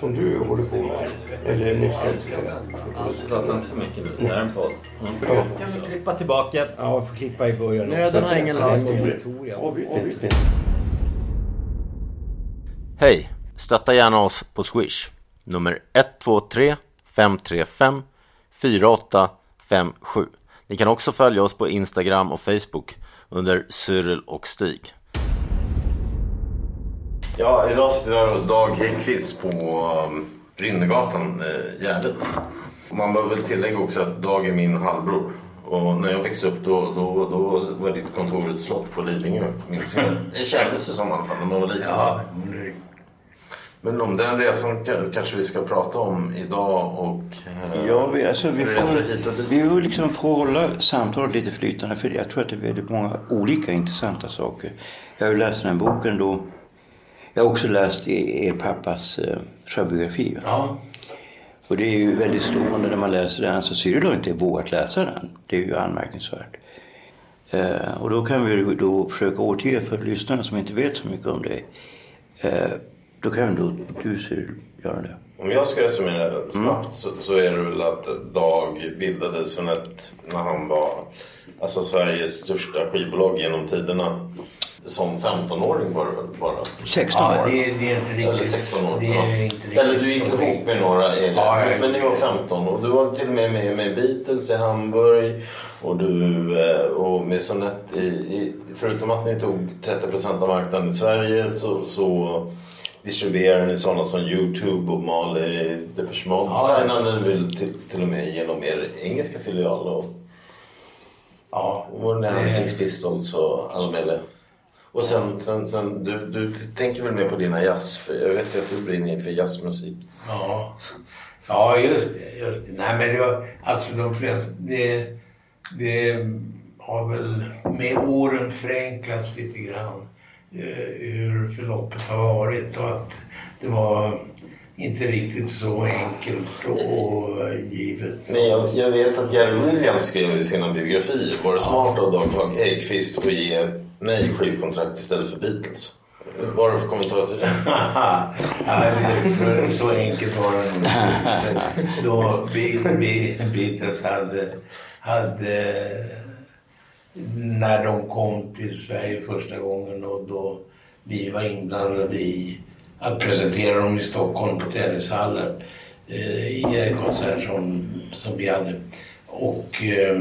som du håller på med, eller ni ska Prata inte för mycket nu. Det här är en podd. Mm. Ja. Kan vi klippa tillbaka? Ja, jag får klippa i början. Nöden har ingen lag. Hej! Stötta gärna oss på Swish. Nummer 123 535 4857. Ni kan också följa oss på Instagram och Facebook under Cyril och Stig. Ja, idag sitter jag hos Dag Häggkvist på um, Rynnergatan, eh, Gärdet. Man bör väl tillägga också att Dag är min halvbror. Och när jag växte upp då, då, då var ditt kontor ett slott på Lidingö, minns jag. Det kändes det som i alla fall när man var liten. Ja, men om den resan ka- kanske vi ska prata om idag och... eh, Ja, vi, alltså, vi, resa hit och får, dit. vi vill liksom få hålla samtalet lite flytande för jag tror att det är väldigt många olika intressanta saker. Jag har ju läst den här boken då. Jag har också läst i- er pappas eh, självbiografi. ja. Och det är ju väldigt slående när man läser den. Så Cyril har inte vågat läsa den. Det är ju anmärkningsvärt. Eh, och då kan vi då försöka återge för lyssnarna som inte vet så mycket om det. Eh, då kan då du Cyril göra det. Om jag ska resumera snabbt så, så är det väl att Dag bildade Sonett när han var alltså Sveriges största skivbolag genom tiderna. Som 15-åring var det väl bara? 16 ja år. det, är- det är inte Eller riktigt. 16 år. Det ja. är inte riktigt Eller du gick ihop med några egna. Ja, jag- men ni var 15 och du var till och med med, med Beatles i Hamburg. Och du eh, och med Sonett i, i, förutom att ni tog 30% av marknaden i Sverige så, så distribuerade ni sådana som YouTube, Bob Marley, Depeche Mode. Ja, ja. Signade väl till, till och med genom er engelska filial och, Ja. och Det- Six Pistols och alla möjliga. Och sen, sen, sen du, du tänker väl mer på dina jazz, jag vet att du brinner för jazzmusik. Ja, ja just det. Just det. Nej, men var, alltså de flesta, det, det har väl med åren förenklats lite grann eh, hur förloppet har varit och att det var inte riktigt så enkelt och givet. Men jag, jag vet att Gary Williams skrev i sina biografier, var det smart av Dag Häggkvist att ge mig skivkontrakt istället för Beatles? Vad har du för kommentar till det? ja, så, så enkelt var det nog inte. Då Beatles hade, hade när de kom till Sverige första gången och då vi var inblandade i att presentera dem i Stockholm på tennishallen eh, i en konsert som, som vi hade. Och, eh,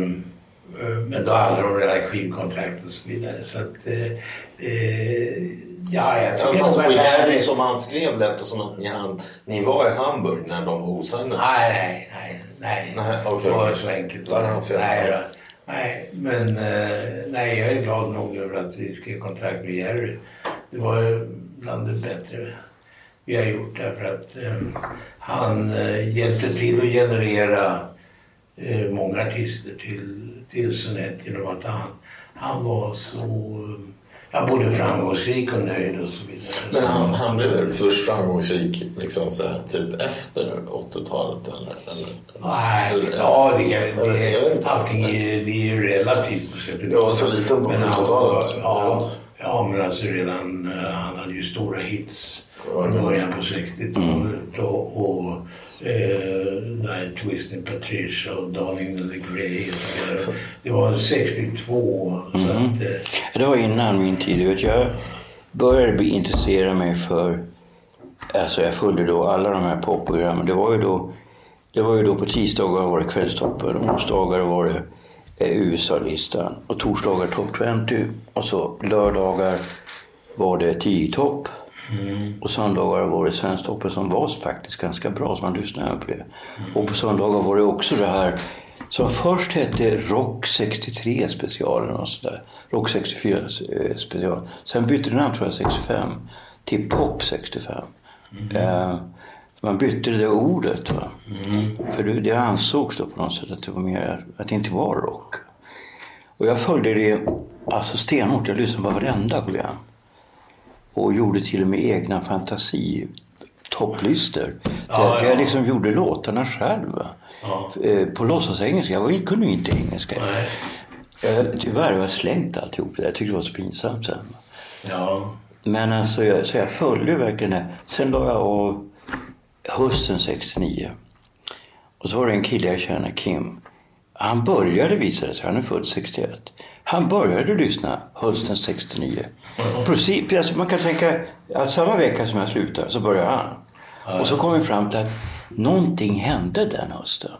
men då hade de redan skivkontrakt och så vidare. Så att, eh, eh, ja, jag tycker fast det var Gary lärorikt. som han skrev lät det som att ni, han, ni var i Hamburg när de var osignade. Nej, nej, nej. nej. Nej, okej, så, okej. så enkelt var det han. Nej, då. nej, men eh, nej, jag är glad nog över att vi skrev kontrakt med Jerry. Det var bland det bättre vi har gjort därför att eh, han eh, hjälpte till att generera eh, många artister till, till Sonett genom att han, han var så ja, både framgångsrik och nöjd och så vidare. Men han, han blev väl först framgångsrik liksom så här, typ efter 80-talet eller? eller Nej, eller- ja det kan, det, inte. allting är, det är ju relativt på sätt och Jag var vis. så liten på Men han 70-talet. var- Ja, ja, men alltså redan, eh, han hade ju stora hits i början på 60-talet och, och eh, där Twisting Patricia och Darling in the Grey och så vidare. Det var 62 så att eh, Det var innan min tid. Vet, jag började bli intresserad mig för... Alltså jag följde då alla de här popprogrammen. Det var ju då, det var ju då på tisdagar var det Kvällstoppen, onsdagar var det eh, USA-listan och torsdagar Top 20 och så lördagar var det 10-topp. Och söndagar var det Svensktoppen som var faktiskt ganska bra, så man lyssnade på det. Och på söndagar var det också det här Som först hette Rock 63 specialen och sådär. Rock 64 eh, special. Sen bytte det namn tror jag 65 till Pop 65. Eh, man bytte det där ordet. Va? För det, det ansågs då på något sätt att det var mer, att det inte var rock. Och jag följde det alltså stenhårt. Jag lyssnade på varenda program. Och gjorde till och med egna fantasi topplistor. Ja, där ja. jag liksom gjorde låtarna själv. Ja. Eh, På låtsasengelska. Jag kunde ju inte engelska. Nej. Jag, tyvärr har jag slängt alltihop det där. Jag tyckte det var så pinsamt sen. Ja. Men alltså, jag, så jag följde verkligen det. Sen la jag av hösten 69. Och så var det en kille jag känner, Kim. Han började visade sig, han är född 61. Han började lyssna hösten 69. Precis, alltså man kan tänka, att samma vecka som jag slutade så började han. Och så kom vi fram till att någonting hände den hösten.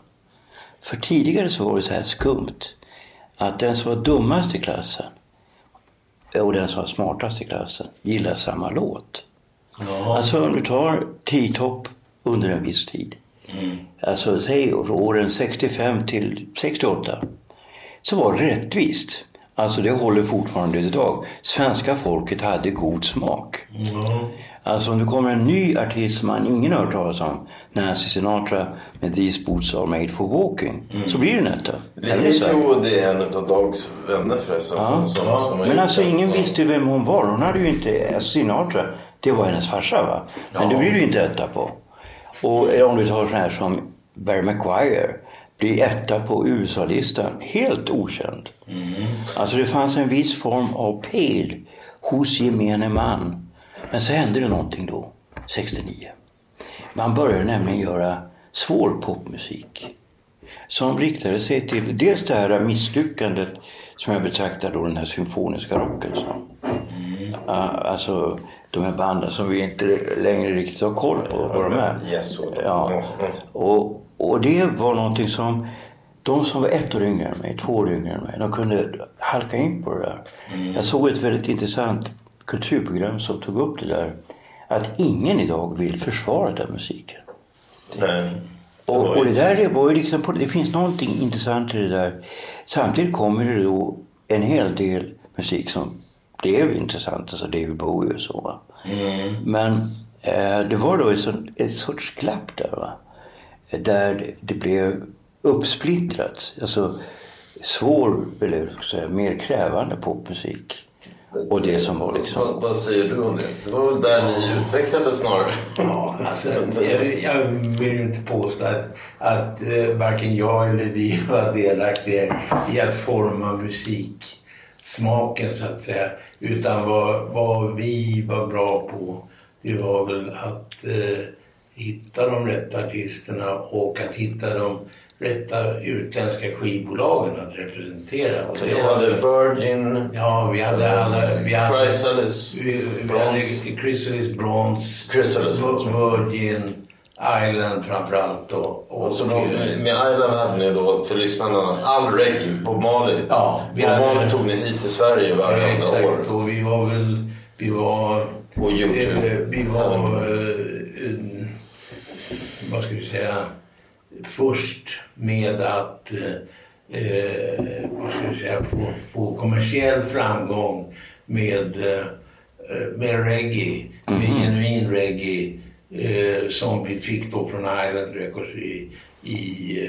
För tidigare så var det så här skumt. Att den som var dummast i klassen och den som var smartast i klassen gillar samma låt. Ja. Alltså om du tar T-topp under en viss tid. Alltså säg åren 65 till 68. Så var det rättvist. Alltså det håller fortfarande idag. Svenska folket hade god smak. Ja. Alltså om det kommer en ny artist som man ingen har hört talas om. Nancy Sinatra med These boots are made for walking. Så blir det en etta. Det är Sverige. så det är en av Dags vänner förresten. Ja. Som, som, Ja. som Men alltså det. ingen Ja. visste vem hon var. Hon hade ju inte, Sinatra, det var hennes farsa va. Men det blir det ju inte etta på. Och om du tar sån här som Barry McGuire, blir etta på USA-listan, helt okänd. Alltså det fanns en viss form av pejl hos gemene man. Men så hände det någonting då, 69. Man började nämligen göra svår popmusik som riktade sig till dels det här misslyckandet som jag betraktar då den här symfoniska rocken som. Ja, alltså de här banden som vi inte längre riktigt har koll på vad de är. Yes, och- ja. mm. och, och det var någonting som de som var ett år yngre än mig, två år yngre än mig, de kunde halka in på det där. Jag såg ett väldigt intressant kulturprogram som tog upp det där. Att ingen idag vill försvara den musiken. Nej. Och, och det där var ju liksom, på- det finns någonting intressant i det där. Samtidigt kommer det då en hel del musik som blev intressant, alltså David Bowie och så. Va? Men eh, det var då ett, sån, ett sorts glapp där va. Där det, blev uppsplittrat. Alltså svår, eller säga, mer krävande popmusik. Och det som var liksom... Vad, vad säger du om det? Det var väl där ni utvecklades snarare? Ja, alltså, jag, jag vill ju inte påstå att, att eh, varken jag eller vi var delaktiga i att forma musiksmaken så att säga. Utan vad, vad vi var bra på det var väl att eh, hitta de rätta artisterna och att hitta de rätta utländska skivbolagen att representera. Och var- hade Virgin, Ja, vi hade alla... Vi hade, Chrysalis, vi, vi Bronze. hade Chrysalis, Bronze, Chrysalis, Vir-. Virgin, Island framförallt. Och, och, Och så då, med Island hade ni då, för lyssnarna, all reggae på Mali. Ja, vi Bob hade- Marley tog ni hit till Sverige ja, varje exakt, år. och vi var väl... Vi var... Och YouTube. eh, vi var... vad ska vi säga? Först med att... eh, Eh, vad ska vi säga? Få, få kommersiell framgång med, eh, med reggae. Med genuin reggae. Eh, som vi fick då från Island Records i, i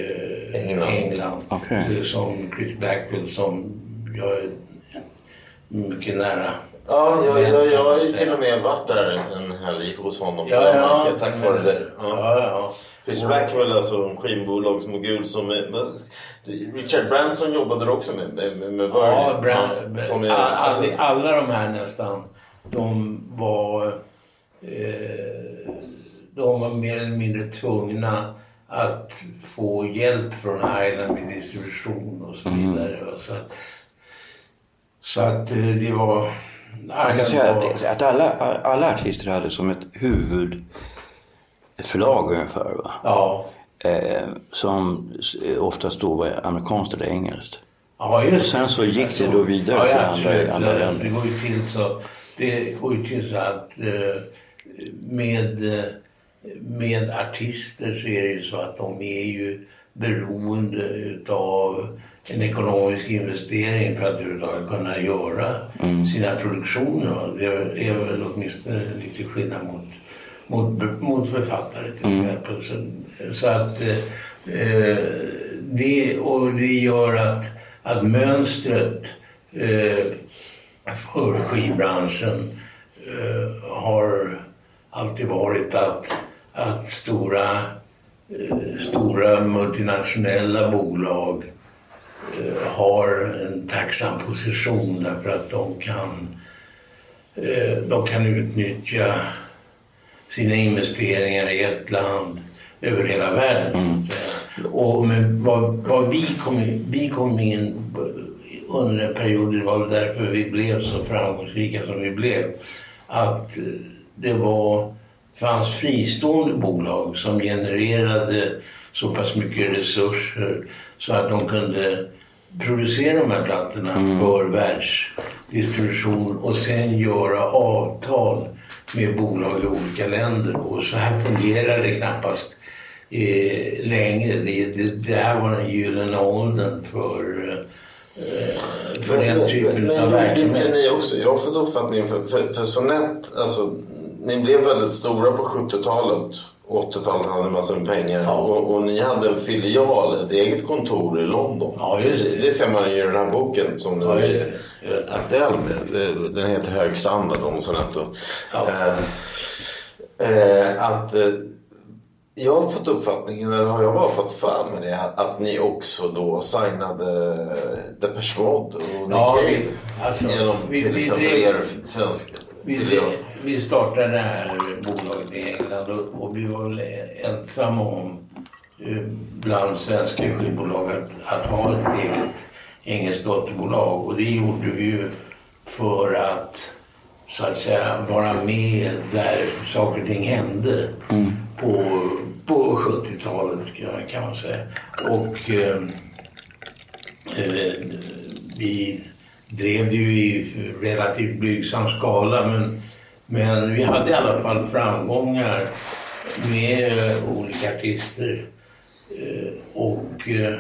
eh, England. England. Okej. Eh, Som Chris Blackwell som jag är mycket nära. Ja, jag, jag, jag har ju till och med varit där en helg hos honom. Ja, på ja. Jamaica, tack vare det. Ja, Ja. ja. Chris Blackwell, alltså en skivbolagsmogul som... Är, Richard Branson jobbade också med, med, med, med Ja. Brand, Ja, som är, all, alltså, alla de här nästan, de var, eh, de var mer eller mindre tvungna att få hjälp från Island med distribution och så vidare. va. Så, att- så att eh, det var... Man kan säga att, att alla, alla artister hade som ett huvudförlag ungefär. Va? Ja, Eh, som s- oftast då var amerikanskt eller engelskt. ja just Och sen så gick det då vidare ja, till andra- andra länder. Det går ju till så, det går ju till så att eh, med, eh, med artister så är det ju så att de är ju beroende utav en ekonomisk investering för att överhuvudtaget kunna göra sina produktioner. Det är väl åtminstone lite skillnad mot, mot, mot författare till exempel. Så, så att eh, det, och det gör att, att mönstret eh, för skivbranschen eh, har alltid varit att, att stora, stora multinationella bolag eh, har en tacksam position därför att de kan, eh, de kan utnyttja sina investeringar i ett land över hela världen. Och, men vad, vad vi, kom, vi kom in under en period, det var därför vi blev så framgångsrika som vi blev, att eh, det var, fanns fristående bolag som genererade så pass mycket resurser så att de kunde producera de här plattorna för världsdistribution och sen göra avtal med bolag i olika länder. Och så här fungerar det knappast eh, längre. Det, det, det här var den gyllene åldern för, eh, för den typen men, av men verksamhet. ni också, jag har fått uppfattningen för, för, för Sonett, alltså ni blev väldigt stora på 70-talet. 80-talet hade en massa pengar Ja. och, och ni hade en filial, ett eget kontor i London. Ja, det. Det, ser man i den här boken som nu Ja, just är det. Aktuell med. Den heter Hög standard om Sonetto. Ja. Eh, eh, att eh, jag har fått uppfattningen, eller har jag bara fått för mig det, att ni också då signade Depeche Mode och Nick Ja, Cave. vi- alltså, genom vi- till vi exempel drev- er svenska Vi, vi startade det här bolaget i England och, och vi var väl ensamma om eh, bland svenska skivbolag att, att ha ett eget engelskt dotterbolag. Och det gjorde vi ju för att så att säga vara med där saker och ting hände på, på 70-talet kan, man- kan man säga. Och eh, eh, vi drev det ju i relativt blygsam skala men, men vi hade i alla fall framgångar med eh, olika artister. Eh, och eh,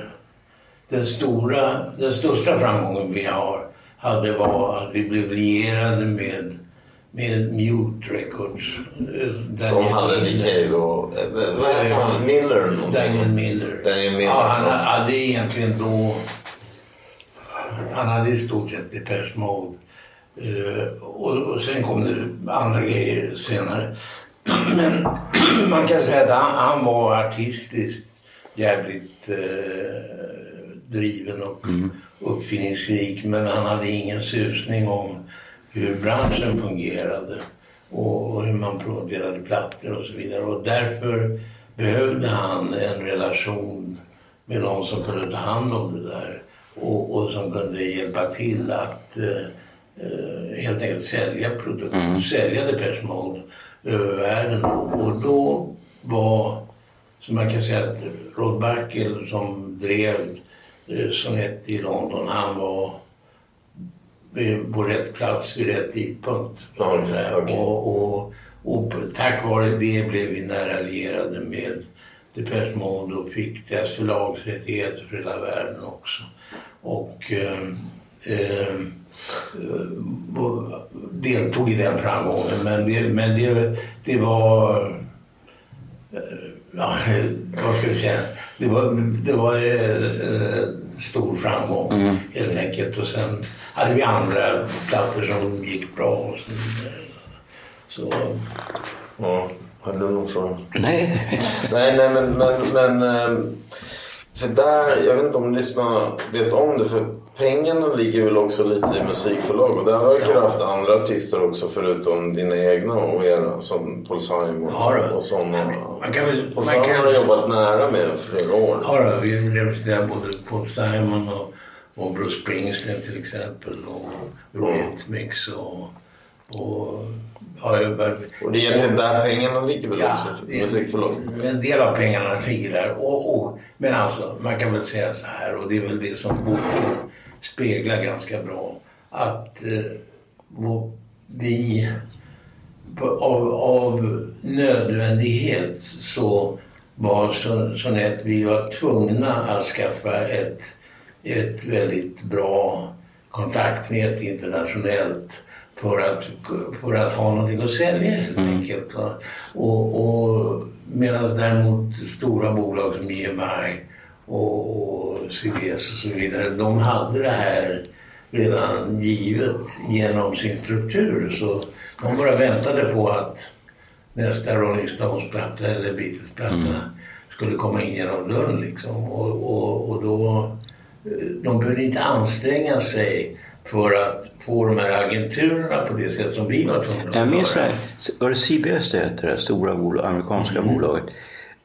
den, stora, den största framgången vi har, hade var att vi blev lierade med, med Mute Records. Som hade Nick och, vad hette han? Miller någonting? Daniel Miller. Daniel Miller. Ja, han hade egentligen då... Han hade i stort sett Depeche Mode. Eh, och, och sen kom det andra grejer senare. Men man kan säga att han, han var artistiskt jävligt eh, driven och uppfinningsrik. Men han hade ingen susning om hur branschen fungerade och, och hur man producerade plattor och så vidare. Och därför behövde han en relation med någon som kunde ta hand om det där och, och som kunde hjälpa till att eh, helt enkelt sälja produkter, sälja Depeche Mode över världen. Och, då var, så man kan säga att Rod Backel som drev eh, Sonett i London, han var på rätt plats vid rätt tidpunkt. Ja, okej. och, och, och tack vare det blev vi nära allierade med Depeche Mode och fick deras förlagsrättigheter för hela världen också. Och eh, och deltog i den framgången. Men det, men det, det var... eh, Ja, vad ska vi säga? Det var, det var eh, stor framgång helt enkelt. Och sen hade vi andra plattor som gick bra och så vidare. Så, Ja, hade du någon fråga? Nej. Nej, nej men, men, men för där, jag vet inte om lyssnarna vet om det, för pengarna ligger väl också lite i musikförlag och där verkar du haft andra artister också förutom dina egna och era som Paul Simon Ja, och sådana. Man kan väl- Paul Simon kan- har jobbat nära med flera år. Ja, då, vi representerar både Paul Simon och, och Bruce Springsteen till exempel och Rhythmix och, och bara, Och det är egentligen där pengarna ligger väl Ja, också för det- musikförlag? En del av pengarna ligger där. Och, och, men alltså, man kan väl säga så här, och det är väl det som boken speglar ganska bra. Att eh, vi av, av nödvändighet så var så, så att vi var tvungna att skaffa ett, ett väldigt bra kontaktnät internationellt för att, för att ha någonting att sälja helt Mm. enkelt. Och, och medan däremot stora bolag som EMI och, och CBS och så vidare, de hade det här redan givet genom sin struktur. Så de bara väntade på att nästa Rolling Stones-platta eller Beatles-platta skulle komma in genom dörren liksom. Och, och, och då, eh, de behövde inte anstränga sig för att få de här agenturerna på det sätt som vi var tvungna att Jag minns det var det CBS det hette, det stora bolag, amerikanska Mm. bolaget.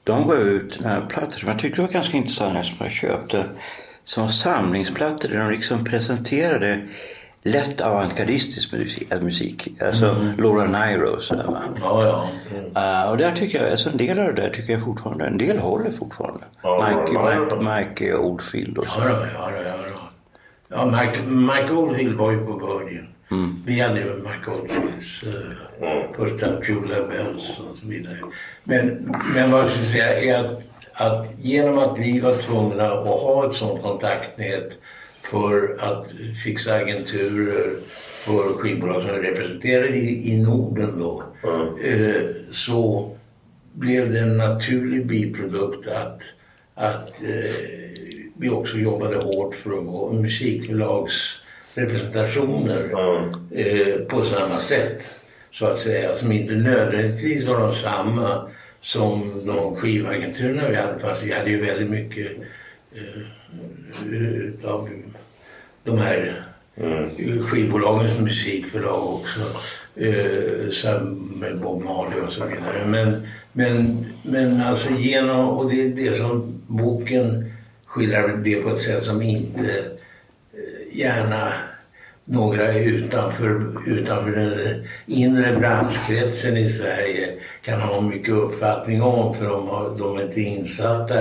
De gav ut plattor som jag tyckte var ganska intressanta som jag köpte. Som samlingsplattor där de liksom presenterade lätt avantgardistisk musik. musik. Alltså Mm. Laura Nyro och sådär va. Ja, ja. Uh, och där tycker jag, alltså en del av det där tycker jag fortfarande, en del håller fortfarande. Ja, Mike, Mike. Mike Oldfield och så. Ja, ja, ja, då. Ja Mike, Mike Oldfield var ju på Virgin. Vi hade ju Mike Oldfields uh, första Love Bells och så vidare. Men, men vad jag skulle säga är att, att genom att vi var tvungna att ha ett sådant kontaktnät för att fixa agenturer för skivbolag som representerade i, i Norden då. eh, så blev det en naturlig biprodukt att, att eh, vi också jobbade hårt för att få musikförlagsrepresentationer eh, på samma sätt. Så att säga, som inte nödvändigtvis var de samma som de skivagenturerna vi hade. Fast vi hade ju väldigt mycket eh, utav de här skivbolagens musikförlag också. Eh, med Bob Marley och så vidare. Men, men, men alltså genom, och det är det som boken skildrar det på ett sätt som inte eh, gärna några utanför, utanför den inre branschkretsen i Sverige kan ha mycket uppfattning om för de, har, de är inte insatta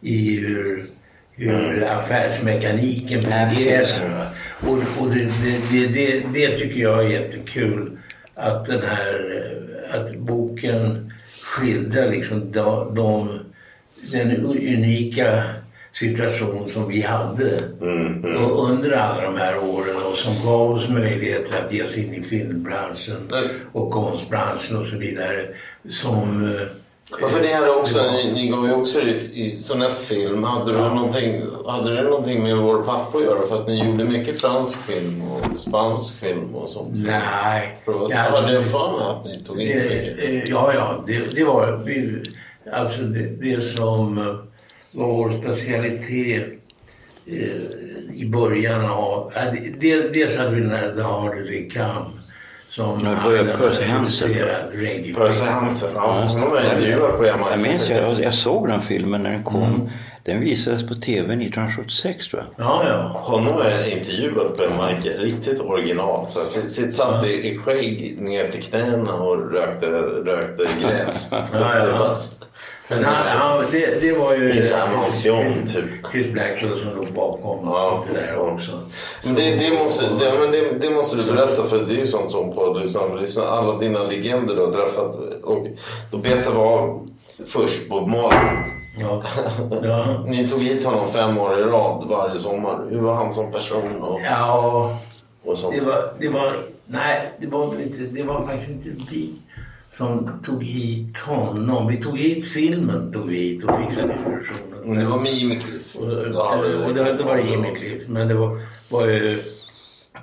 i hur, hur affärsmekaniken Nej, precis. fungerar. Och, och det, det, det, det, tycker jag är jättekul att den här att boken skildrar liksom de, de, den unika situation som vi hade och under alla de här åren och som gav oss möjligheter att ge oss in i filmbranschen och konstbranschen och så vidare. Som... eh, Ja, för det hade också, ni, ni gav ju också i, i sonettfilm. Hade, du någonting, hade det någonting med vår pappa att göra? För att ni gjorde mycket fransk film och spansk film och sånt. Nej. Vad- Ja, hade jag för mig att ni tog in mycket? Eh, Ja, ja, det, det var vi- alltså det, det som eh, var vår specialitet eh, i början av... ja, det- det- Dels hade vi den här Harder They Come som Ja, det var ju hade en Percy Hansen. Percy Hansen, ja. Hon var intervjuad på. Jag minns, jag, jag såg den filmen när den kom. Mm. Den visades på TV 1976 tror jag. Ja, ja. Honom är intervjuad på Jamaica, riktigt original. Så sitt, satt i, skägg ner till knäna och rökte, rökte gräs. ja. Men han, han, det, det var ju... Typ. Chris Blackwell som låg bakom Ja. det där också. Men det, det, måste, det, men det, det måste du berätta för det är ju sånt som podd. Liksom, liksom alla dina legender du har träffat. Och då betar vi av först Bob Marley. Ja. ja. Ni tog hit honom fem år i rad varje sommar. Hur var han som person och, ja. och sånt? Det var, det var, nej, det var inte, det var faktiskt inte vi som tog hit honom. Vi tog hit filmen, tog vi hit och fixade distributionen. Men det var med Jimmy Cliff. Och, och det, det var Jimmy Cliff, men det var, var ju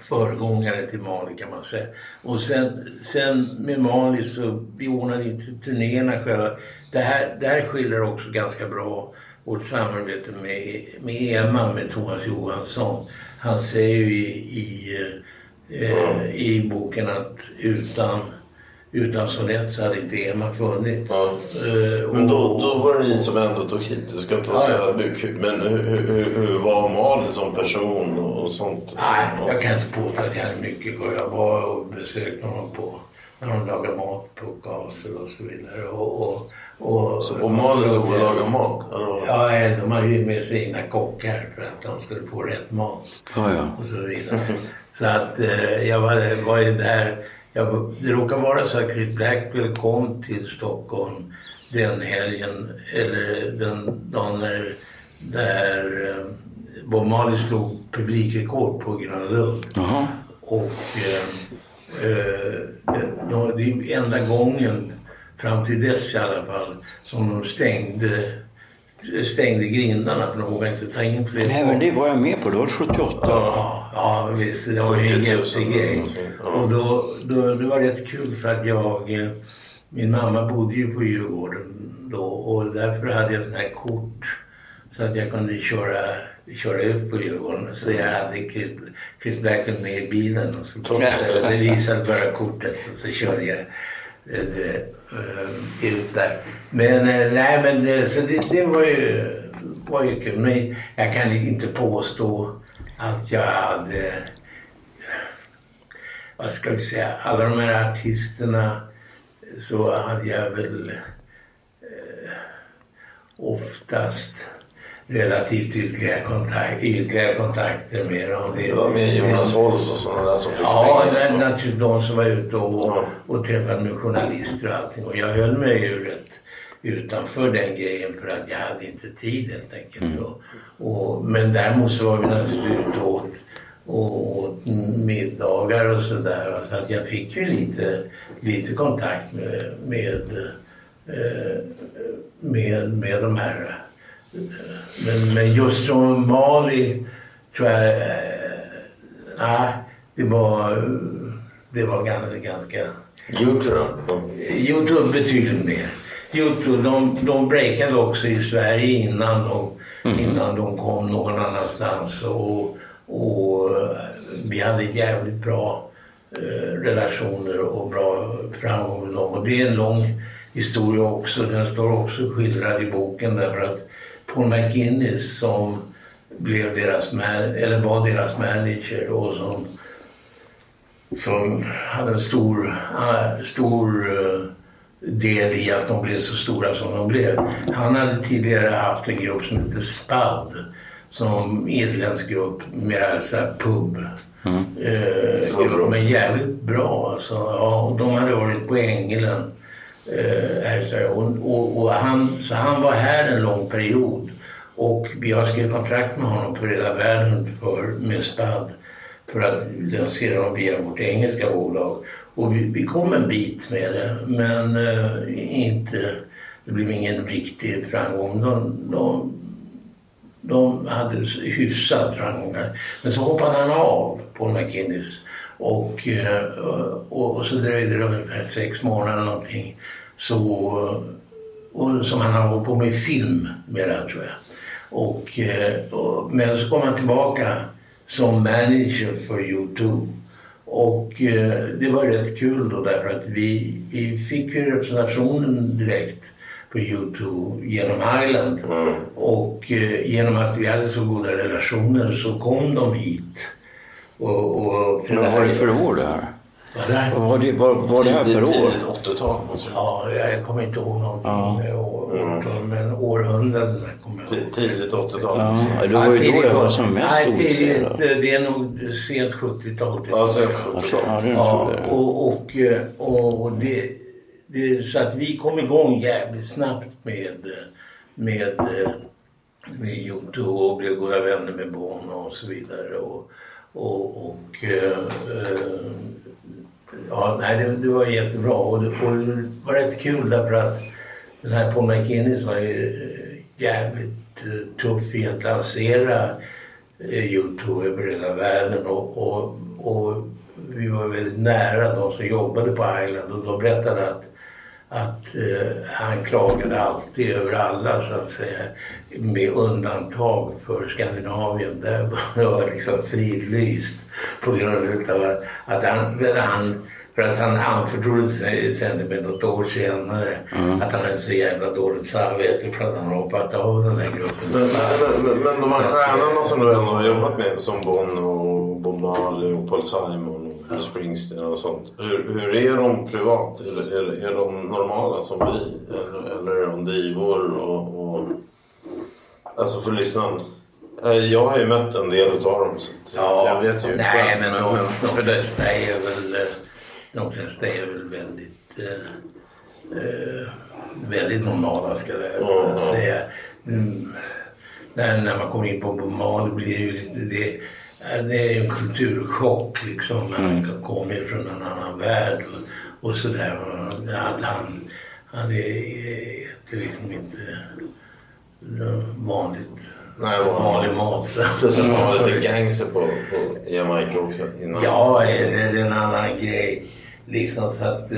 föregångare till Mali kan man säga. Och sen, sen med Mali så vi ordnade inte turnéerna själva. Det här, det här skiljer också ganska bra vårt samarbete med, med EMA, med Thomas Johansson. Han säger ju i, i, eh, i boken att utan, utan Sonett så hade inte EMA funnits. Ja. Eh, Men då, då var det ni som ändå tog hit. Du ska inte vara så Ja, ödmjuk. Men hur, hur, hur, var Malin som person och, sånt? Nej, jag kan inte påstå att jag hade mycket och Jag var och besökte honom på när de lagade mat på Gasel och så vidare. Och, och, och, Så på Malin så var laga mat? Ja, de hade ju med sig egna kockar för att de skulle få rätt mat Ja, ja. och så vidare. så att eh, jag var, var ju där. Jag, det råkar vara så att Chris Blackwell kom till Stockholm den helgen, eller den dagen när, där eh, Bob Marley slog publikrekord på Gröna Lund. Och eh, eh, det, det är enda gången, fram till dess i alla fall, som de stängde, stängde grindarna för de vågade inte ta in fler. Nej, men det var jag med på. Det var 78. Ja, ja visst. Det var ju en 40 000 jättegrej. någonting. Ja. Och då, då, det var rätt kul för att jag... eh, Min mamma bodde ju på Djurgården då och därför hade jag sån här kort så att jag kunde köra, köra ut på Djurgården. Så jag hade Chris, Chris Blackwell med i bilen och så, så det visade bara kortet och så körde jag eh, det, eh, ut där. Men eh, nej men det, så det, det var ju, var ju kul. Men jag kan inte påstå att jag hade vad ska vi säga, alla de här artisterna så hade jag väl eh, oftast relativt ytliga, kontakt, ytliga kontakter med dem. Det var med Jonas Holst och sådana där som fick Ja, naturligtvis de som var ute och, och träffade med journalister och allting. Och jag höll mig ju rätt utanför den grejen för att jag hade inte tid helt enkelt. Och, och, men däremot så var vi naturligtvis ute och åt, och åt middagar och sådär. Så att jag fick ju lite, lite kontakt med, med, eh, med, med de här. Men, men just från Mali tror jag eh, Nej, det var, det var ganska... ganska då? Youtube betydligt mer. Youtube, de, de breakade också i Sverige innan de, innan de kom någon annanstans. Och, och eh, vi hade jävligt bra eh, relationer och bra framgång med dem. Och det är en lång historia också. Den står också skildrad i boken därför att Paul McGuinness som blev deras man, eller var deras manager och som som hade en stor, eh, stor eh, del i att de blev så stora som de blev. Han hade tidigare haft en grupp som hette SPAD som irländsk grupp, mer så här pub. Eh, grupp, men jävligt bra alltså. Ja, och de hade varit på Ängelen. Eh, så och, och, och han, så han var här en lång period. Och vi har skrivit kontrakt med honom för hela världen för, med SPAD för att lansera dem via vårt engelska bolag. Och vi, vi kom en bit med det, men eh, inte, det blev ingen riktig framgång. De, de, de hade hyfsad framgång. Men så hoppade han av, Paul McKinnis. Och, eh, och, och så dröjde det ungefär sex månader någonting. Så, och, som han har hållit på med film mera tror jag. Och, eh, och, men så kom han tillbaka som manager för U2. Och eh, det var rätt kul då därför att vi, vi fick ju representationen direkt på U2 genom Highland. Och eh, genom att vi hade så goda relationer så kom de hit. Och, och Vad var det för år det här? Vad var det, vad var det här för Tidigt- år? Tidigt 80-tal. måste jag- Ja, jag kommer inte ihåg någonting med år, årtal, men århundradena kommer jag ihåg. Ti- Tidigt 80-tal. Ja, det var ju då det var som mest Nej, tidigt, det är nog sent 70-tal. till. Ja, sen Ja, 70-tal. det är Ja, och, eh, och, och det, det, så att vi kom igång jävligt snabbt med, med, eh, med Youtube och blev goda vänner med Bono och så vidare. Och, och, och eh, eh, ja, nej, det, det var jättebra. Och det, och det var rätt kul därför att den här Paul McInnes var ju eh, jävligt eh, tuff i att lansera eh, Youtube över hela världen. Och, och, och vi var väldigt nära de som jobbade på Island. Och de berättade att, att eh, han klagade alltid över alla så att säga med undantag för Skandinavien. Där var det liksom fridlyst på grund av att han, han för att han anförtrodde sig sen med något år senare att han hade så jävla dåligt samvete för att han hoppat av den här gruppen. Men, men, men, men de här stjärnorna som du ändå har jobbat med som Bono Bob Marley och Paul Simon Bruce Springsteen och sånt. Hur, hur är de privat? Är, är, är de normala som vi? Eller, eller är de divor? Och, och, alltså för lyssnaren. Eh, Jag har ju mött en del utav dem. Så, så jag vet ju. Nej, men de, de flesta är väl, eh, de flesta är väl väldigt, eh, eh, väldigt normala ska jag säga. Mm. När, när man kommer in på Bob blir det ju lite det, det är en kulturchock liksom. Han kommer från en annan värld och, och sådär. Att han, han är, äter liksom inte vanligt Nej, var vanlig mat. Plus att han var lite gangster på, på Jamaica också innan. Ja, det är en annan grej. Liksom så att... eh,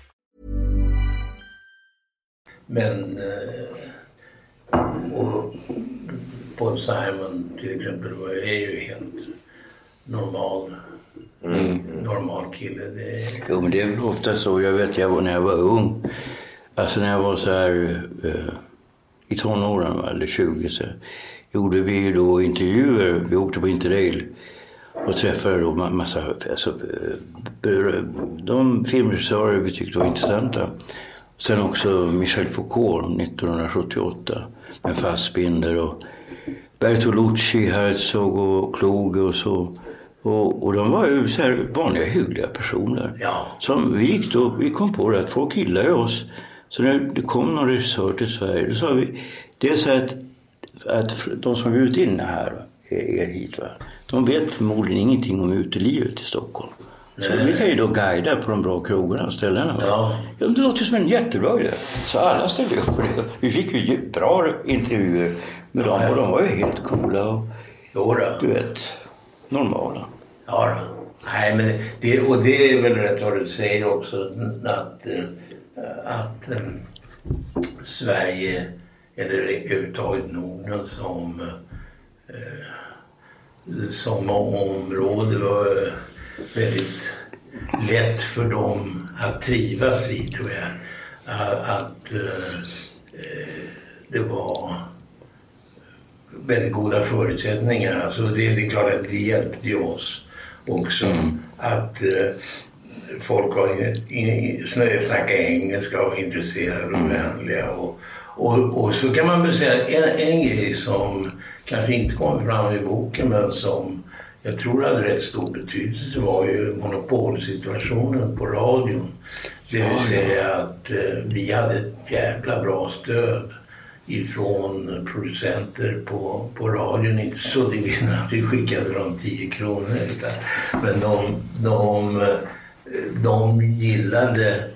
Men... Eh, och Paul Simon till exempel var, är ju helt normal. Normal kille. Det är, Jo, men det är väl ofta så. Jag vet, jag var, när jag var ung, alltså när jag var så här eh, i tonåren, eller 20, så gjorde vi ju då intervjuer. Vi åkte på Interrail och träffade då ma- massa, alltså, eh, de filmregissörer vi tyckte var intressanta. Sen också Michel Foucault 1978 med Fassbinder och Bertolucci, Herzog och Kluge och så. Och, och de var ju så här vanliga hyggliga personer. Ja. Som vi gick då, vi kom på det att folk gillar ju oss. Så när det kom någon regissör till Sverige, då sa vi, det är så att, att de som bjudit in här, er hit, va, de vet förmodligen ingenting om utelivet i Stockholm. Så vi kan ju då guida på de bra krogarna och ställena. Ja. Ja, det låter som en jättebra idé. Så alla ställde upp på det. Vi fick ju bra intervjuer med dem och de var ju helt coola och jo då. du vet, normala. Ja, då. Nej, men det, och det är väl rätt vad du säger också att, eh, att eh, Sverige, eller överhuvudtaget Norden som, eh, som område var väldigt lätt för dem att trivas i tror jag. Att, eh, eh, det var väldigt goda förutsättningar. Alltså det, det är klart att det hjälpte ju oss också. Att eh, folk var engelska och intresserade och vänliga. Och, och, och så kan man väl säga en, en grej som kanske inte kommer fram i boken men som jag tror hade rätt stor betydelse var ju monopolsituationen på radion. Det vill säga att eh, vi hade ett jävla bra stöd ifrån producenter på, på radion. Inte så vill att vi skickade dem 10 kronor. Utan, men de, de, eh, de gillade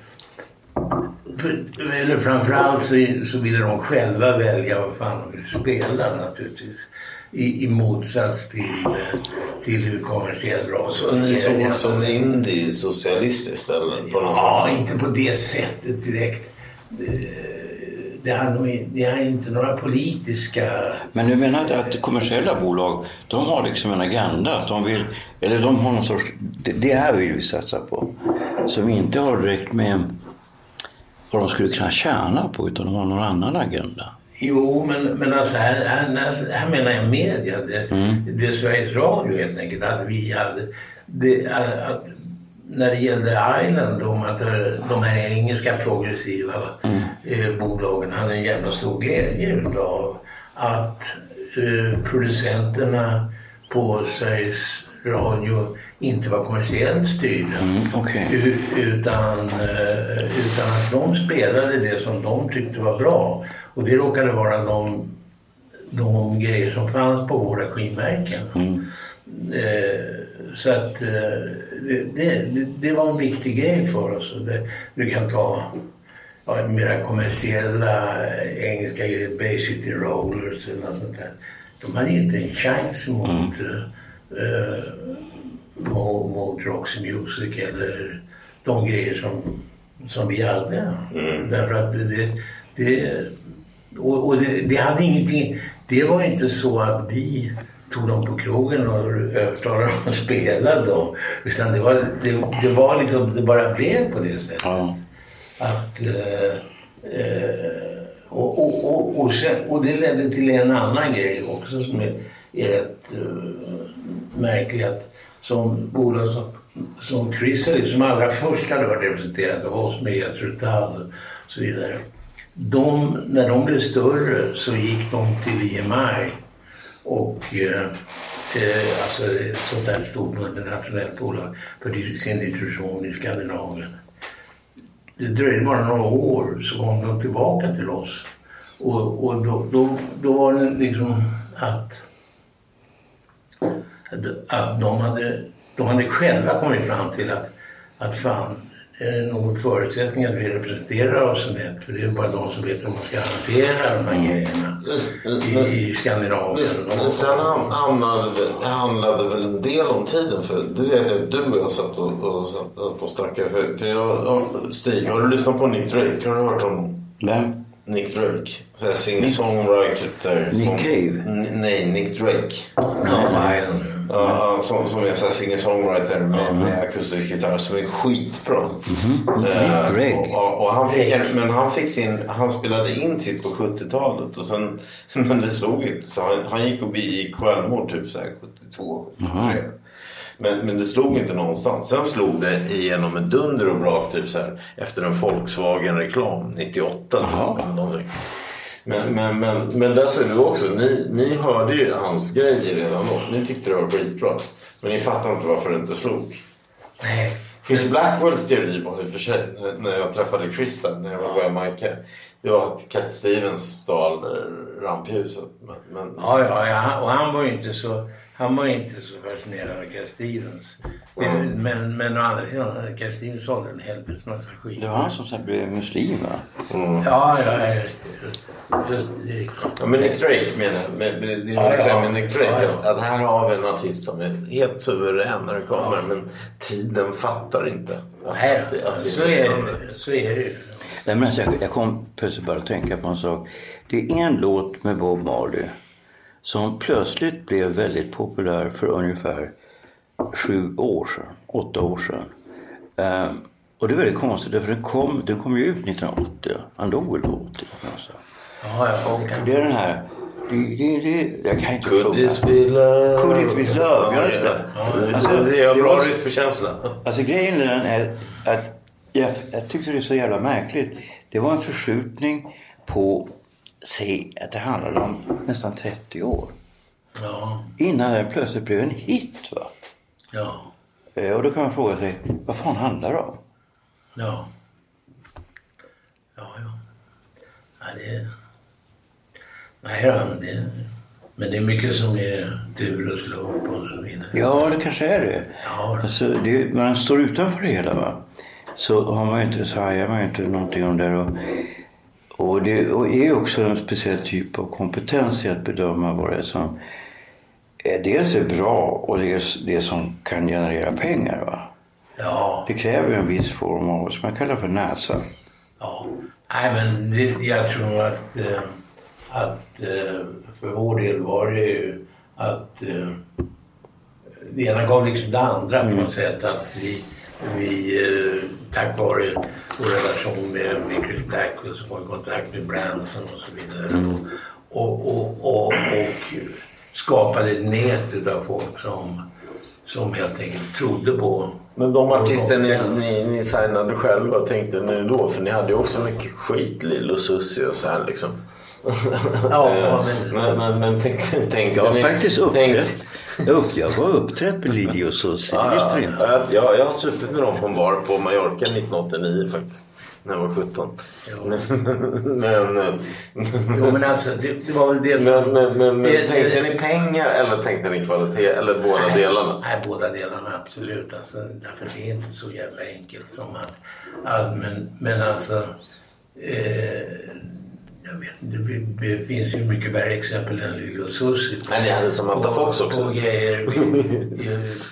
för, eller framförallt så, så ville de själva välja vad fan de ville spela naturligtvis. I, i motsats till, eh, till hur kommersiell radio Så ni såg som eller? På något Ja, sätt? inte på det sättet direkt. Det, det har nog det har inte några politiska... Men du menar att, att kommersiella bolag, de har liksom en agenda? Att de vill, eller de har någon sorts, det, det här vill vi satsa på. Som inte har direkt med vad de skulle kunna tjäna på, utan de har någon annan agenda. Jo, men, men alltså här, här, här menar jag media. Det, det är Sveriges Radio helt enkelt. Att vi hade... Det, att, när det gällde Island, om att eh, de här engelska progressiva eh, bolagen hade en jävla stor glädje utav att eh, producenterna på Sveriges Radio inte var kommersiellt styrda. okej. U- utan, utan att de spelade det som de tyckte var bra. Och det råkade vara de, de grejer som fanns på våra skivmärken. Eh, så att eh, det, det, det var en viktig grej för oss. Det, du kan ta ja, mera kommersiella engelska grejer, Bay City Rollers eller något sånt där. De hade inte en chans mot, eh, mot, mot Roxy Music eller de grejer som, som vi hade. Därför att det, det och, och det, det hade ingenting, det var inte så att vi tog dem på krogen och övertalade dem att spela då. Utan det var, det, det var liksom, det bara blev på det sättet. Att, eh, eh, och, och, och, och, sen, och det ledde till en annan grej också som är, är rätt eh, märklig. Att som bolag som, som Chrysalis som allra först hade varit representerat av oss med Tull och så vidare. De, när de blev större så gick de till EMI och eh, eh, alltså ett sånt där stort multinationellt bolag för sin distribution i Skandinavien. Det dröjde bara några år så kom de tillbaka till oss. Och, och då, då, då var det liksom att, att de, hade, de hade själva kommit fram till att, att fan, någon förutsättning att vi representerar oss rätt? För det är bara de som vet hur man ska hantera de här grejerna i, i Skandinavien. Men, men sen hamnade, det handlade väl en del om tiden för det vet jag att du och jag satt och, och, satt och snackade. För, för jag, ja, Stig, har du lyssnat på Nick Drake? Har du hört om Vem? Nick Drake? Singer-songwriter. Nick Cave? Nej, Nick Drake. Ja, nej. Ja, han som, som är singer-songwriter med, med akustisk gitarr som är skitbra. Eh, Nick Drake. och, och, och han fick en, men han fick sin, han spelade in sitt på 70-talet och sen, men det slog inte. Så han, han gick och begick självmord typ så här 72, 73. Men, men det slog inte någonstans. Sen slog det igenom med dunder och brak typ så här efter en Volkswagen-reklam 98 typ, eller någonting. Men, men, men, men där så är du också. Ni, ni hörde ju hans grejer redan då. Ni tyckte det var skitbra. Men ni fattar inte varför det inte slog. Nej. Chris Blackwells teori var i och för sig, när- jag träffade Chris där, när jag var på Jamaica. Det var att Cat Stevens stal ramphuset. Men, men, Ja, ja, ja, och han var ju inte så, han var inte så fascinerad av Cat Stevens. Men, men, men å andra sidan, Stevens sålde en helvetes massa skit. Det var han som sen blev muslim va? Ja, ja, just det. Just det, just det. Ja, men Nick Drake menar jag. Men, men, det Ja, säga ja. Nick Drake. Ja, ja. Att, att här har vi en artist som är helt suverän när det kommer. Men tiden fattar inte. Att, Nej, att, det- att det så liksom- är det, så är det ju. Nej, men alltså, jag, jag kom plötsligt bara att tänka på en sak. Det är en låt med Bob Marley som plötsligt blev väldigt populär för ungefär sju år sedan, åtta år sedan. Ehm, och det är väldigt konstigt därför den kom, den kom ju ut 1980. Han dog väl 80 någonstans. Ja, ja. Och det är den här... Det, det, det, jag kan inte Could this be love? Could it be love? Ja, just det. Alltså, det är bra rytmkänsla. Alltså grejen med den är att jag, jag tyckte det är så jävla märkligt. Det var en förskjutning på, säg att det handlade om nästan 30 år. Ja, Innan den plötsligt blev en hit va. ja, Eh, Och då kan man fråga sig, vad fan handlar det om? ja. Ja, ja. ja det... Nej det... Men det är mycket som är tur och slump och så vidare. Ja, det kanske är det. Ja, Alltså, det man står utanför det hela va. Så har man ju inte, så hajar man ju inte någonting om det. Och, och det och är också en speciell typ av kompetens i att bedöma vad det är som dels är bra och dels det som kan generera pengar. Va? ja. Det kräver en viss form av, som man kallar för näsa. Ja, nej men det, jag tror att, eh, att eh, för vår del var det ju att eh, det ena gav liksom det andra på något sätt. Att vi, vi eh, tack vare vår relation med, med Chris Blackwell som kom i kontakt med Branson och så vidare. Och, och, och, och skapade ett nät utav folk som, som helt enkelt trodde på Men de artister ni, ni, ni signade själva tänkte ni då? För ni hade ju också mycket skit, Lill och Susie och så här liksom. Ja, men- men, men, men tänk, tänk, Jag har ni, faktiskt uppträtt, upp, jag var uppträtt med Lili och du inte. Ja, jag, jag har supit med dem på en bar på Mallorca 1989 faktiskt. När jag var 17. men, eh, Jo men alltså det, det var väl det men, men, men, men det- tänkte det- ni pengar eller tänkte ni kvalitet? Eller båda delarna? Nej, båda delarna absolut. Alltså, därför det är inte så jävla enkelt som att... att men, men alltså... Eh, jag vet inte, det, det finns ju mycket värre exempel än Susie. Men ni hade Samantha på- Fox också. På grejer.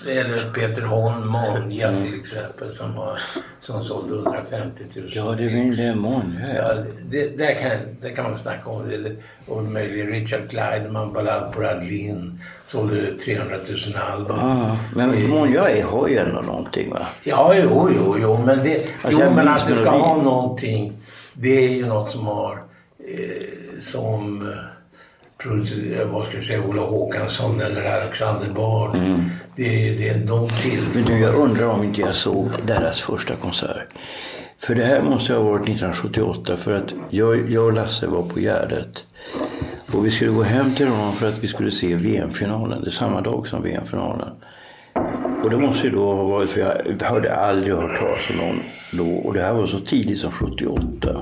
Eller Peter Holm, Monja till exempel, som, var, som sålde 150 000. Ja, det är det Monja. Ja, det, där, kan, där kan man snacka om det. Och möjligen Richard Kleideman, Ballad på Radlin, sålde 300 000 album. Ah, men Monja är- har ju ändå någonting va? Ja, jo, jo, jo. Men, det, Alltså, jo, men att det ska ha någonting. Det är ju något som har eh, som eh, vad ska jag säga, Ola Håkansson eller Alexander Bard. Mm. Det, det är de till. Men du, jag undrar om inte jag såg deras första konsert. För det här måste ha varit 1978 för att jag, jag och Lasse var på Gärdet. Och vi skulle gå hem till honom för att vi skulle se VM-finalen. Det är samma dag som VM-finalen. Och det måste ju då ha varit, för jag hade aldrig hört talas om någon då. Och det här var så tidigt som 78.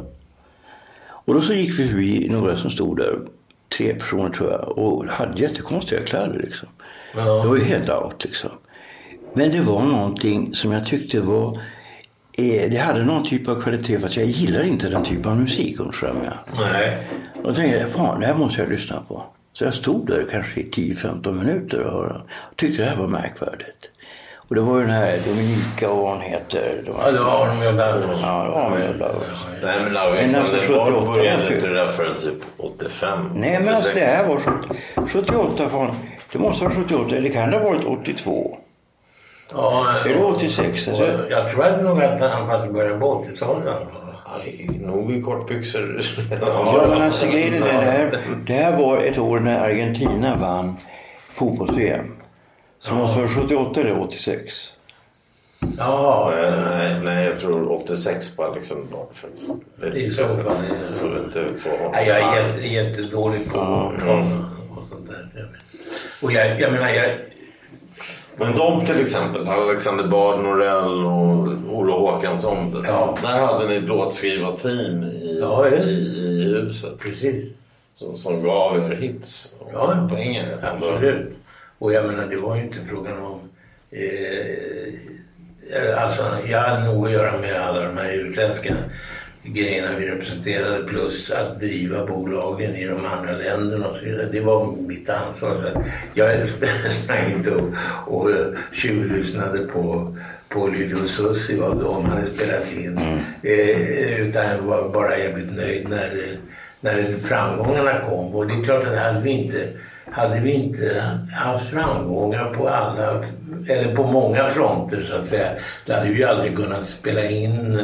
Och då så gick vi förbi några som stod där, tre personer tror jag, och hade jättekonstiga kläder liksom. Det var ju helt out liksom. Men det var någonting som jag tyckte var, eh, det hade någon typ av kvalitet för att jag gillar inte den typen av musik med. Nej. Och då tänkte jag, fan det här måste jag lyssna på. Så jag stod där kanske i 10-15 minuter och hörde. och tyckte det här var märkvärdigt. Och det var ju den här Dominika och vad hon heter. Var- Ja, det var Army of Lovers. Ja, det var Army of Lovers. Nej men Alexander alltså, 78 började inte det där förrän typ 85. Nej men alltså 86. det här var 70 78 fan. Det måste vara 78 eller kan det ha varit 82? Ja, Är det 86? Alltså, jag tror nog att han faktiskt började på 80-talet. Aj, Nog i kortbyxor. Ja, men alltså grejen är det här. Det här var ett år när Argentina vann fotbolls-VM. Så måste det vara 78 eller 86. Ja, Nej, nej, jag tror 86 på Alexander Bard faktiskt. Det är så fall. Så inte få honom. Nej, jag är jätte, jättedålig på årtal och sånt där. Och jag, jag menar, jag, Men de till exempel, Alexander Bard, Norell och Ola Håkansson. Ja. Där hade ni ett låtskrivarteam i, Ja, i, i huset. precis. Som, som gav er hits och Ja, poänger. Absolut. Och jag menar, det var ju inte frågan om... Eh, alltså, jag hade nog att göra med alla de här utländska grejerna vi representerade plus att driva bolagen i de andra länderna och så vidare. Det var mitt ansvar. Så jag sprang inte och, och tjuvlyssnade på, på och Susie vad de hade spelat in. Eh, utan var bara jävligt nöjd när, när framgångarna kom. Och det är klart att hade vi inte hade vi inte haft framgångar på alla, eller på många fronter så att säga, då hade vi aldrig kunnat spela in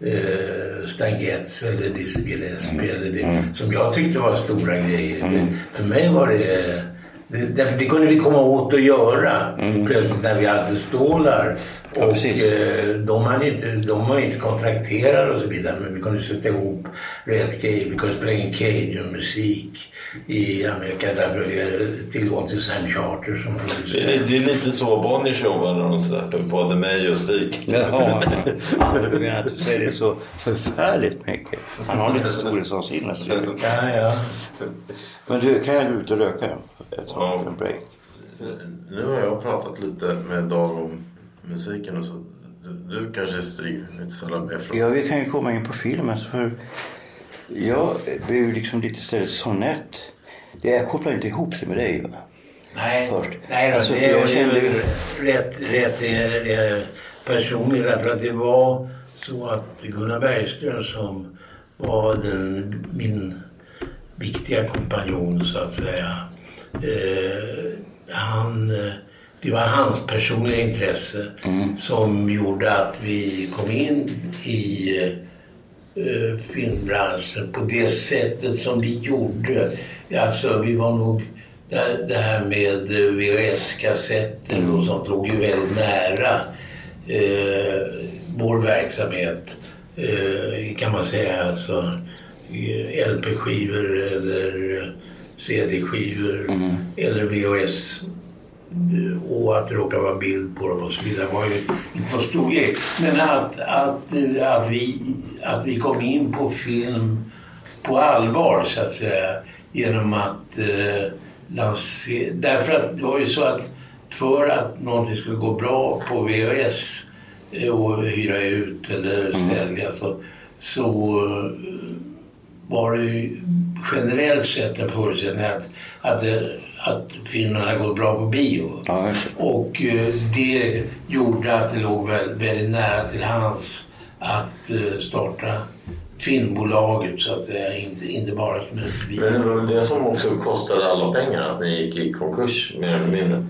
eh, Stan Getz eller Dizzy Gillespie eller det som jag tyckte var stora grejer. Det, för mig var det det, därför det kunde vi komma åt att göra plötsligt när vi hade stålar. Ja, och eh, de, hade inte, de var inte kontrakterade och så vidare men vi kunde sätta ihop rätt grejer. Vi kunde spela in cajun-musik i Amerika därför vi hade tillgång till Sam Charter som Det producerade. är, det är lite så Bonnier showar när de släpper både mig och Stig. Jaha, du menar att du säger det så förfärligt mycket. Han har lite storhetsvansinne. Ja, ja. Men du, kan jag gå ut och röka ett tag för en break? Nu har jag pratat lite med Dag om musiken och så. Du, du kanske Stig lite med från. Ja, vi kan ju komma in på filmen. För jag blev liksom lite istället sonett. Det- Jag kopplar inte ihop det med dig va? Nej, Först. nej då, Alltså, det för jag är kände ju ju- rätt, rätt eh, personligt därför att det var så att Gunnar Bergström som var den, min viktiga kompanjon så att säga. Eh, han, eh, det var hans personliga intresse som gjorde att vi kom in i eh, filmbranschen på det sättet som vi gjorde. Alltså vi var nog, det, här med VHS-kassetter och sånt låg ju väldigt nära eh, vår verksamhet eh, kan man säga. Alltså eh, LP-skivor eller eh, CD-skivor eller VHS och att det råkade vara bild på dem och så vidare var ju inte någon stor grej. Men att, att, att, vi, att vi kom in på film på allvar så att säga genom att eh, lansera... Därför att det var ju så att för att någonting skulle gå bra på VHS eh, och hyra ut eller sälja så, så eh, var det ju generellt sett en förutsättning att, att, det, att filmerna går bra på bio. Och eh, det gjorde att det låg väldigt, nära till hands att eh, starta filmbolaget så att säga, inte, inte bara som ett bio. Men det var det som också kostade alla pengar, att ni gick i konkurs mer eller mindre?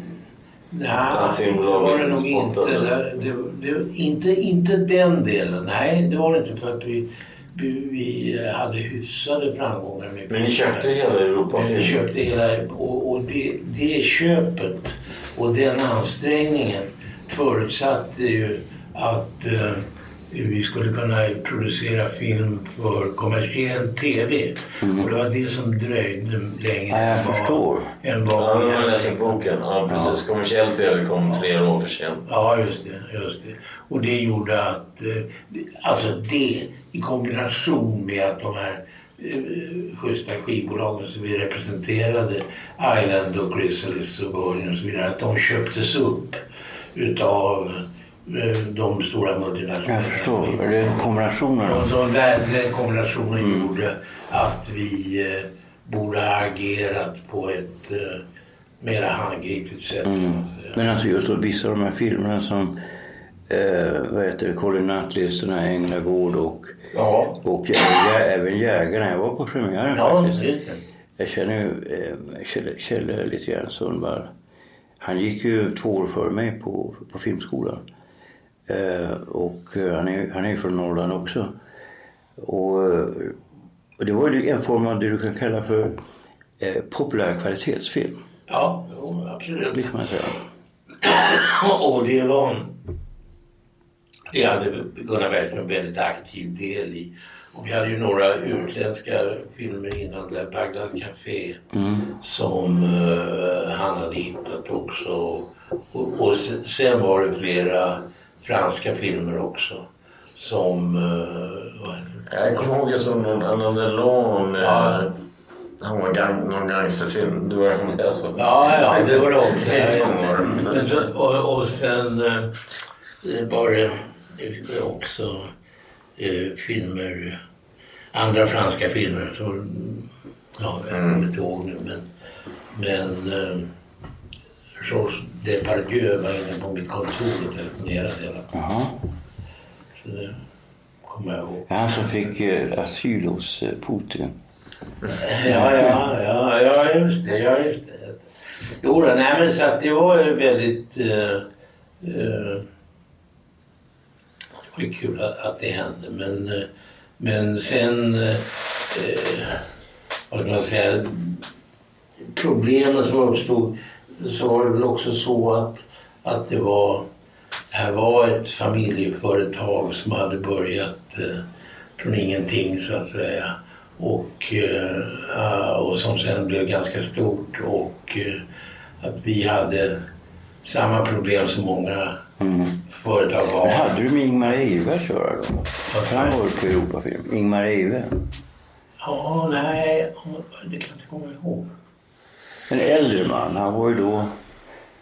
Nej, det var det nog inte. Det, det, det, inte. Inte den delen. Nej, det var det inte för att vi, vi, hade hyfsade framgångar med Men ni köpte hela Europafilm? Vi köpte hela och, och det, det köpet och den ansträngningen förutsatte ju att eh, vi skulle kunna producera film för kommersiell TV. Och det var det som dröjde längre Ja, jag förstår. än vad Ja, vi när man hade oss. boken. Ja, precis. Kommersiell TV kom flera år för sent. Ja, just det, just det. Och det gjorde att, eh, alltså det i kombination med att de här eh, schyssta skivbolagen som vi representerade, Island och Chrysalis och Virgin och så vidare, att de köptes upp utav de stora multinationella. Jag förstår. Det är kombinationen. Och så den, den kombinationen gjorde att vi eh, borde ha agerat på ett eh, mera handgripligt sätt. säga. Men alltså just då, vissa av de här filmerna som eh, vad heter det, Colin Nutley-listorna, Änglagård och, Ja. och även, även Jägarna. Jag var på premiären Ja, faktiskt. det. Jag känner ju eh, Kjell, Kjell lite grann Sundvall. Han gick ju två år före mig på, på filmskolan. Eh, och eh, han är, han är från Norrland också. Och, eh, och det var ju en form av det du kan kalla för eh, populär kvalitetsfilm. Ja, jo, absolut. Det kan man säga. Och det var... Det hade Gunnar Bergström en väldigt aktiv del i. Och vi hade ju några utländska filmer innan där, Bagdad Café, som eh, han hade hittat också. Och, och sen, sen var det flera franska filmer också. Som... Det? Jag kommer ihåg jag såg någon Alain Delon med... Ja. Han var gang, någon gangsterfilm. Du var med alltså. Ja, ja, det var det också. Men så, och, och sen eh, var det eh, också eh, filmer, andra franska filmer. Så, ja, jag kommer inte ihåg nu men, men eh, Georges Depardieu var inne på mitt kontor och telefonerade hela Jaha. Så det kommer jag ihåg. Han som fick eh, asyl hos eh, Putin. Ja, ja, ja, ja just det. Ja, just det. Jo, då, nej, men så att det var ju väldigt... Eh, eh, det var ju kul att, att det hände, men, eh, men sen... Eh, vad ska man säga? Problemen som uppstod så var det väl också så att, att det var... Det här var ett familjeföretag som hade börjat eh, från ingenting så att säga. Och, eh, och som sen blev ganska stort och eh, att vi hade samma problem som många företag har. Men hade du med Ingmar Eivert att göra då? För han var på Europafilm. Ingmar Eive. Ja, nej, det kan jag inte komma ihåg. En äldre man. Han var ju då...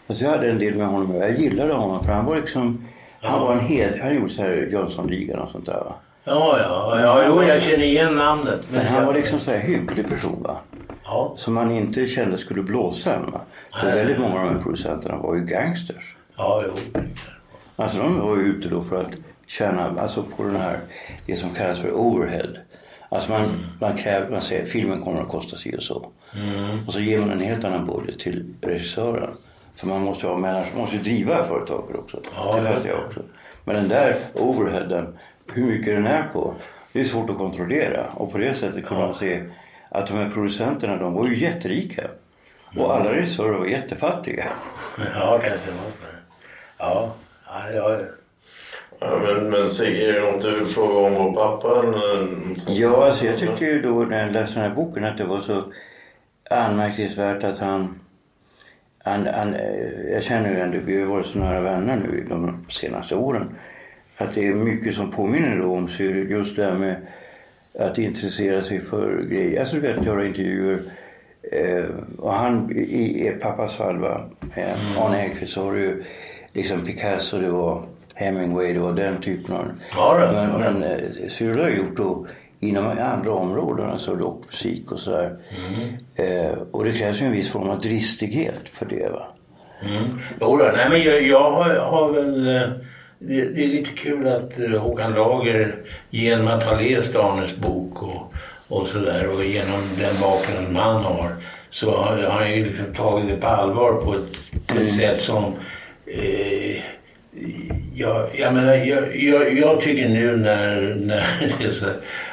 Alltså jag hade en del med honom. Jag gillade honom för han var liksom... Han var en hel... Han gjorde så här Jönssonligan och sånt där va. Ja, ja, ja, jo, jag känner igen namnet. Men han var liksom så här hygglig person va. Ja. Som man inte kände skulle blåsa en va. För Nej. väldigt många av de här producenterna var ju gangsters. Ja, jo. Alltså de var ju ute då för att tjäna, alltså på den här, det som kallas för overhead. Alltså man, man kräver, man säger filmen kommer att kosta sig och så. Och så ger man en helt annan budget till regissören. För man måste ha människor, man måste driva företaget också. Ja, det ja. fattar jag också. Men den där overheaden, hur mycket den är på, det är svårt att kontrollera. Och på det sättet kunde man se att de här producenterna, de var ju jätterika. Och alla regissörer var jättefattiga. Ja, kanske. Ja, ja, ja. Ja, men, men Sigge, är det något du vill fråga om vår pappa? eller- Ja, alltså jag tyckte ju då när jag läste den här boken att det var så anmärkningsvärt att han han, han, eh, jag känner ju ändå, vi har varit så nära vänner nu de senaste åren. Att det är mycket som påminner då om Cyril. Just det här med att intressera sig för grejer. Alltså du vet, göra intervjuer. Eh, och han, i, i pappas fall va, eh, Arne Häggkvist så har du ju liksom Picasso, det var Hemingway, det var den typen av... Ja, det, men men eh, Cyril har gjort då inom andra områden, alltså rockmusik och sådär. Mm. Eh, och det krävs ju en viss form av dristighet för det va. Mm. Jo, då, nej, men jag, jag har, har väl... eh, Det, det är lite kul att eh, Håkan Lager genom att ha läst Arnes bok och, och sådär och genom den bakgrunden han har så har, har han ju liksom tagit det på allvar på ett, på ett sätt som eh, jag, jag, menar, jag, jag, jag tycker nu när, när det så,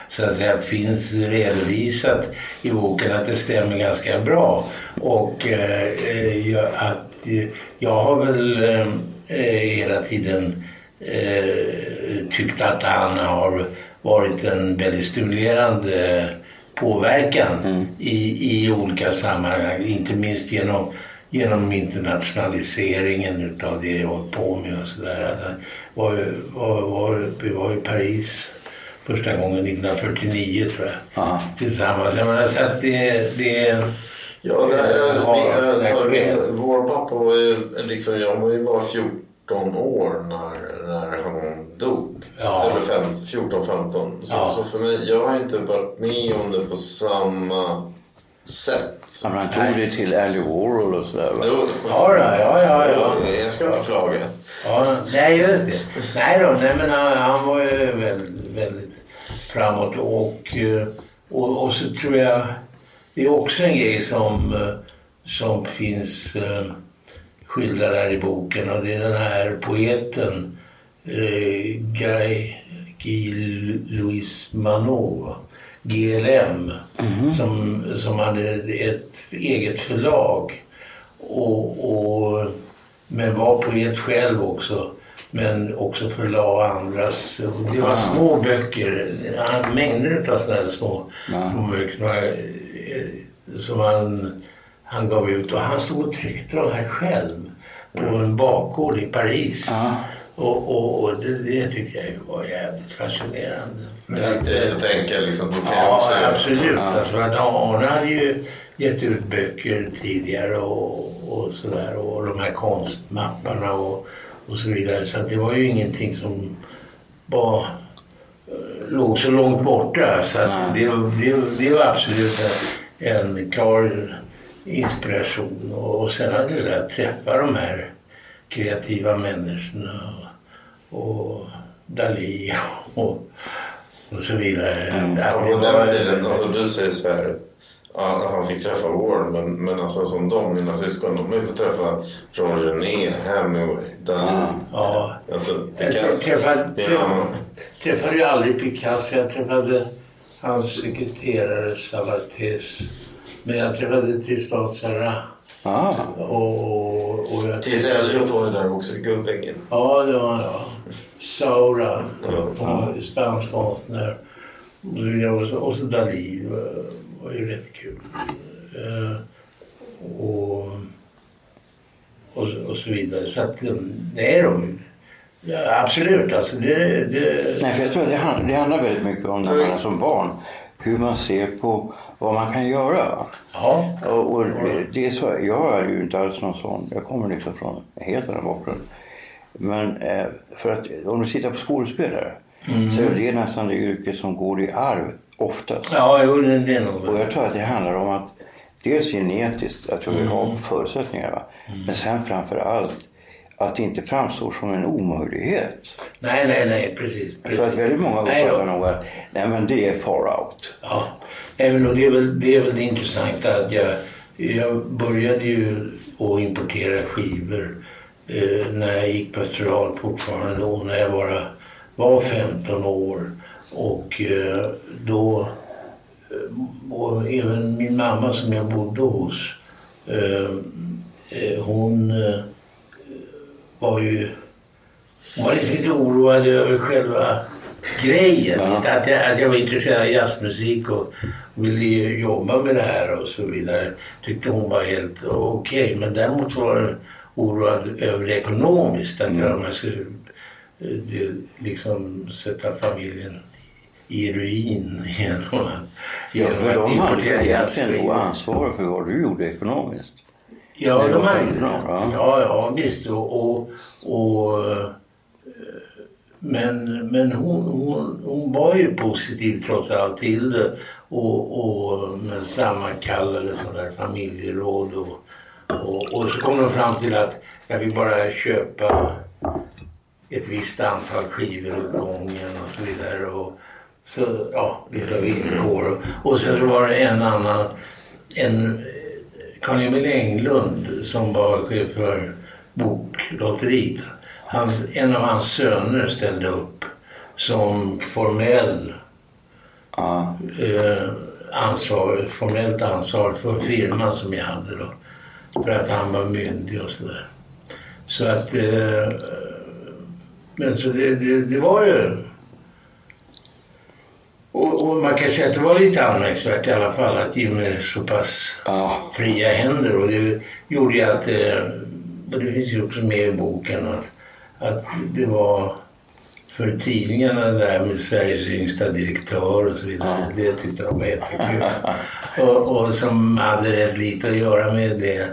så att säga finns redovisat i boken att det stämmer ganska bra. Och eh, jag, att, eh, jag har väl eh, eh, hela tiden eh, tyckt att han har varit en väldigt stimulerande påverkan i, i olika sammanhang. Inte minst genom, genom internationaliseringen utav det jag hållit på med och sådär. Var, ju- var, var, vi var i Paris första gången 1949 tror jag. Tillsammans. Jag menar, så att det, det Ja, det är, har vi, alltså, vi, vår pappa var ju liksom, jag var ju bara 14 år när, när han dog. Ja. Eller fem, 14-15. Så, Ja. så för mig, jag har inte varit med om det på samma sätt. Men han tog det till Andy Warhol och sådär va. Jo, Ja, ja, ja, ja. Jag ska inte klaga. Ja, nej just det. Nej då, nej, men han, han var ju väldigt, väldigt framåt och, eh, och, och så tror jag det är också en grej som, eh, som finns eh, skildrad här i boken och det är den här poeten eh, Guy, Louis Manot? GLM, som, som hade ett eget förlag och, och, men var poet själv också. Men också förlade andras. Det var små böcker, mängder av sådana här små, små böcker som han, eh, som han, han gav ut. Och han stod och tryckte dem här själv på en bakgård i Paris. Och, och, och det, det tyckte jag var jävligt fascinerande. Jag, jag tänker liksom, jag Ja, absolut. Ja. Alltså, att Arne hade ju gett ut böcker tidigare och, och sådär. Och de här konstmapparna och, och så vidare. Så att det var ju ingenting som var, eh, låg så långt borta. Så att det, det, det var absolut en, klar inspiration. Och, och sen att det där, träffa de här kreativa människorna. Och Dalí och, och så vidare. Att Ja, det på var- den tiden, alltså du säger så här. Ja, han fick träffa Warren, men, men alltså som de, mina syskon, de har ju fått träffa Jean Genet, Hemingway, Dalí. Ja. Alltså, Jag Picasso. träffade, annan. träffade ju aldrig Picasso. Jag träffade hans sekreterare Savates. Men jag träffade Tristan Sarah. Ah. Och, och jag Tills Elliot var där också, Gubbängen. Ja, det var jag. Saura, Ja. ja. spansk konstnär. Och så och Dalí var, ju rätt kul. Eh, och, och, och så vidare. Så att, eh, nej då. Ja, absolut, alltså det... det Nej, för jag tror att det handlar, det handlar väldigt mycket om när man är som barn. Hur man ser på vad man kan göra. Ja. Och, och det, det är så, jag är ju inte alls någon sån. Jag kommer liksom från en helt annan bakgrund. Men eh, för att om du tittar på skådespelare Mm. så är det nästan det yrke som går i arv oftast. Ja, jo, det, det är nog... Och jag tror att det handlar om att dels genetiskt, att vi Mm. har förutsättningar. Va? Men sen framför allt att det inte framstår som en omöjlighet. Nej, nej, nej, precis. Jag tror att väldigt många uppfattar nog att nej men det är far out. Ja, även och det är väl det, är väl det intressanta att jag, jag började ju att importera skivor eh, när jag gick på Österhal fortfarande då, när jag bara var 15 år. Och eh, då, eh, och även min mamma som jag bodde hos, eh, hon var ju hon var lite, oroad över själva grejen. Att, jag, att jag var intresserad av jazzmusik och ville jobba med det här och så vidare. Tyckte hon var helt okej. Okay. Men däremot var jag oroad över det ekonomiskt. Att mm. jag, man skulle liksom sätta familjen i ruin genom att... Ja, de hade egentligen nog ansvar för vad du gjorde ekonomiskt. Ja, de hade ja. ja, ja visst. Och, och, och eh, men, men hon, hon, hon var ju positiv trots allt till det och, och sammankallade sådana där familjeråd och, och, och så kom de fram till att jag vill bara köpa ett visst antal skivor åt gången och så vidare. Och så, ja, vissa villkor. Och sen så var det en annan, en Carl-Emil Englund som var chef för Boklotteriet. Hans, en av hans söner ställde upp som formell ja. eh, ansvar, formellt ansvar för firman som jag hade då. För att han var myndig och sådär. Så att... Eh, men så det, det, det var ju... Och, och, man kan säga att det var lite anmärkningsvärt i alla fall att ge mig så pass ja. fria händer. Och det gjorde ju att... Eh, det finns ju också med i boken att att det var för tidningarna där med Sveriges yngsta direktör och så vidare. Ja. Det tyckte de var jättekul. och, och som hade rätt lite att göra med det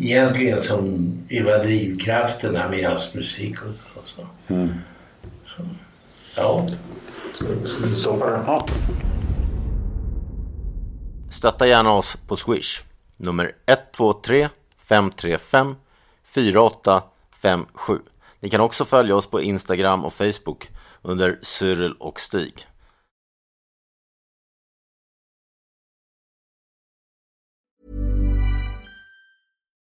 egentligen som var drivkrafterna med jazzmusik och så. så. Mm. så ja. Ska vi stoppa den? Ja. Stötta gärna oss på Swish. Nummer 123 535 48 57. Ni kan också följa oss på Instagram och Facebook under Cyril och Stig.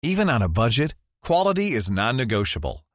Even on a budget, quality is non-negotiable.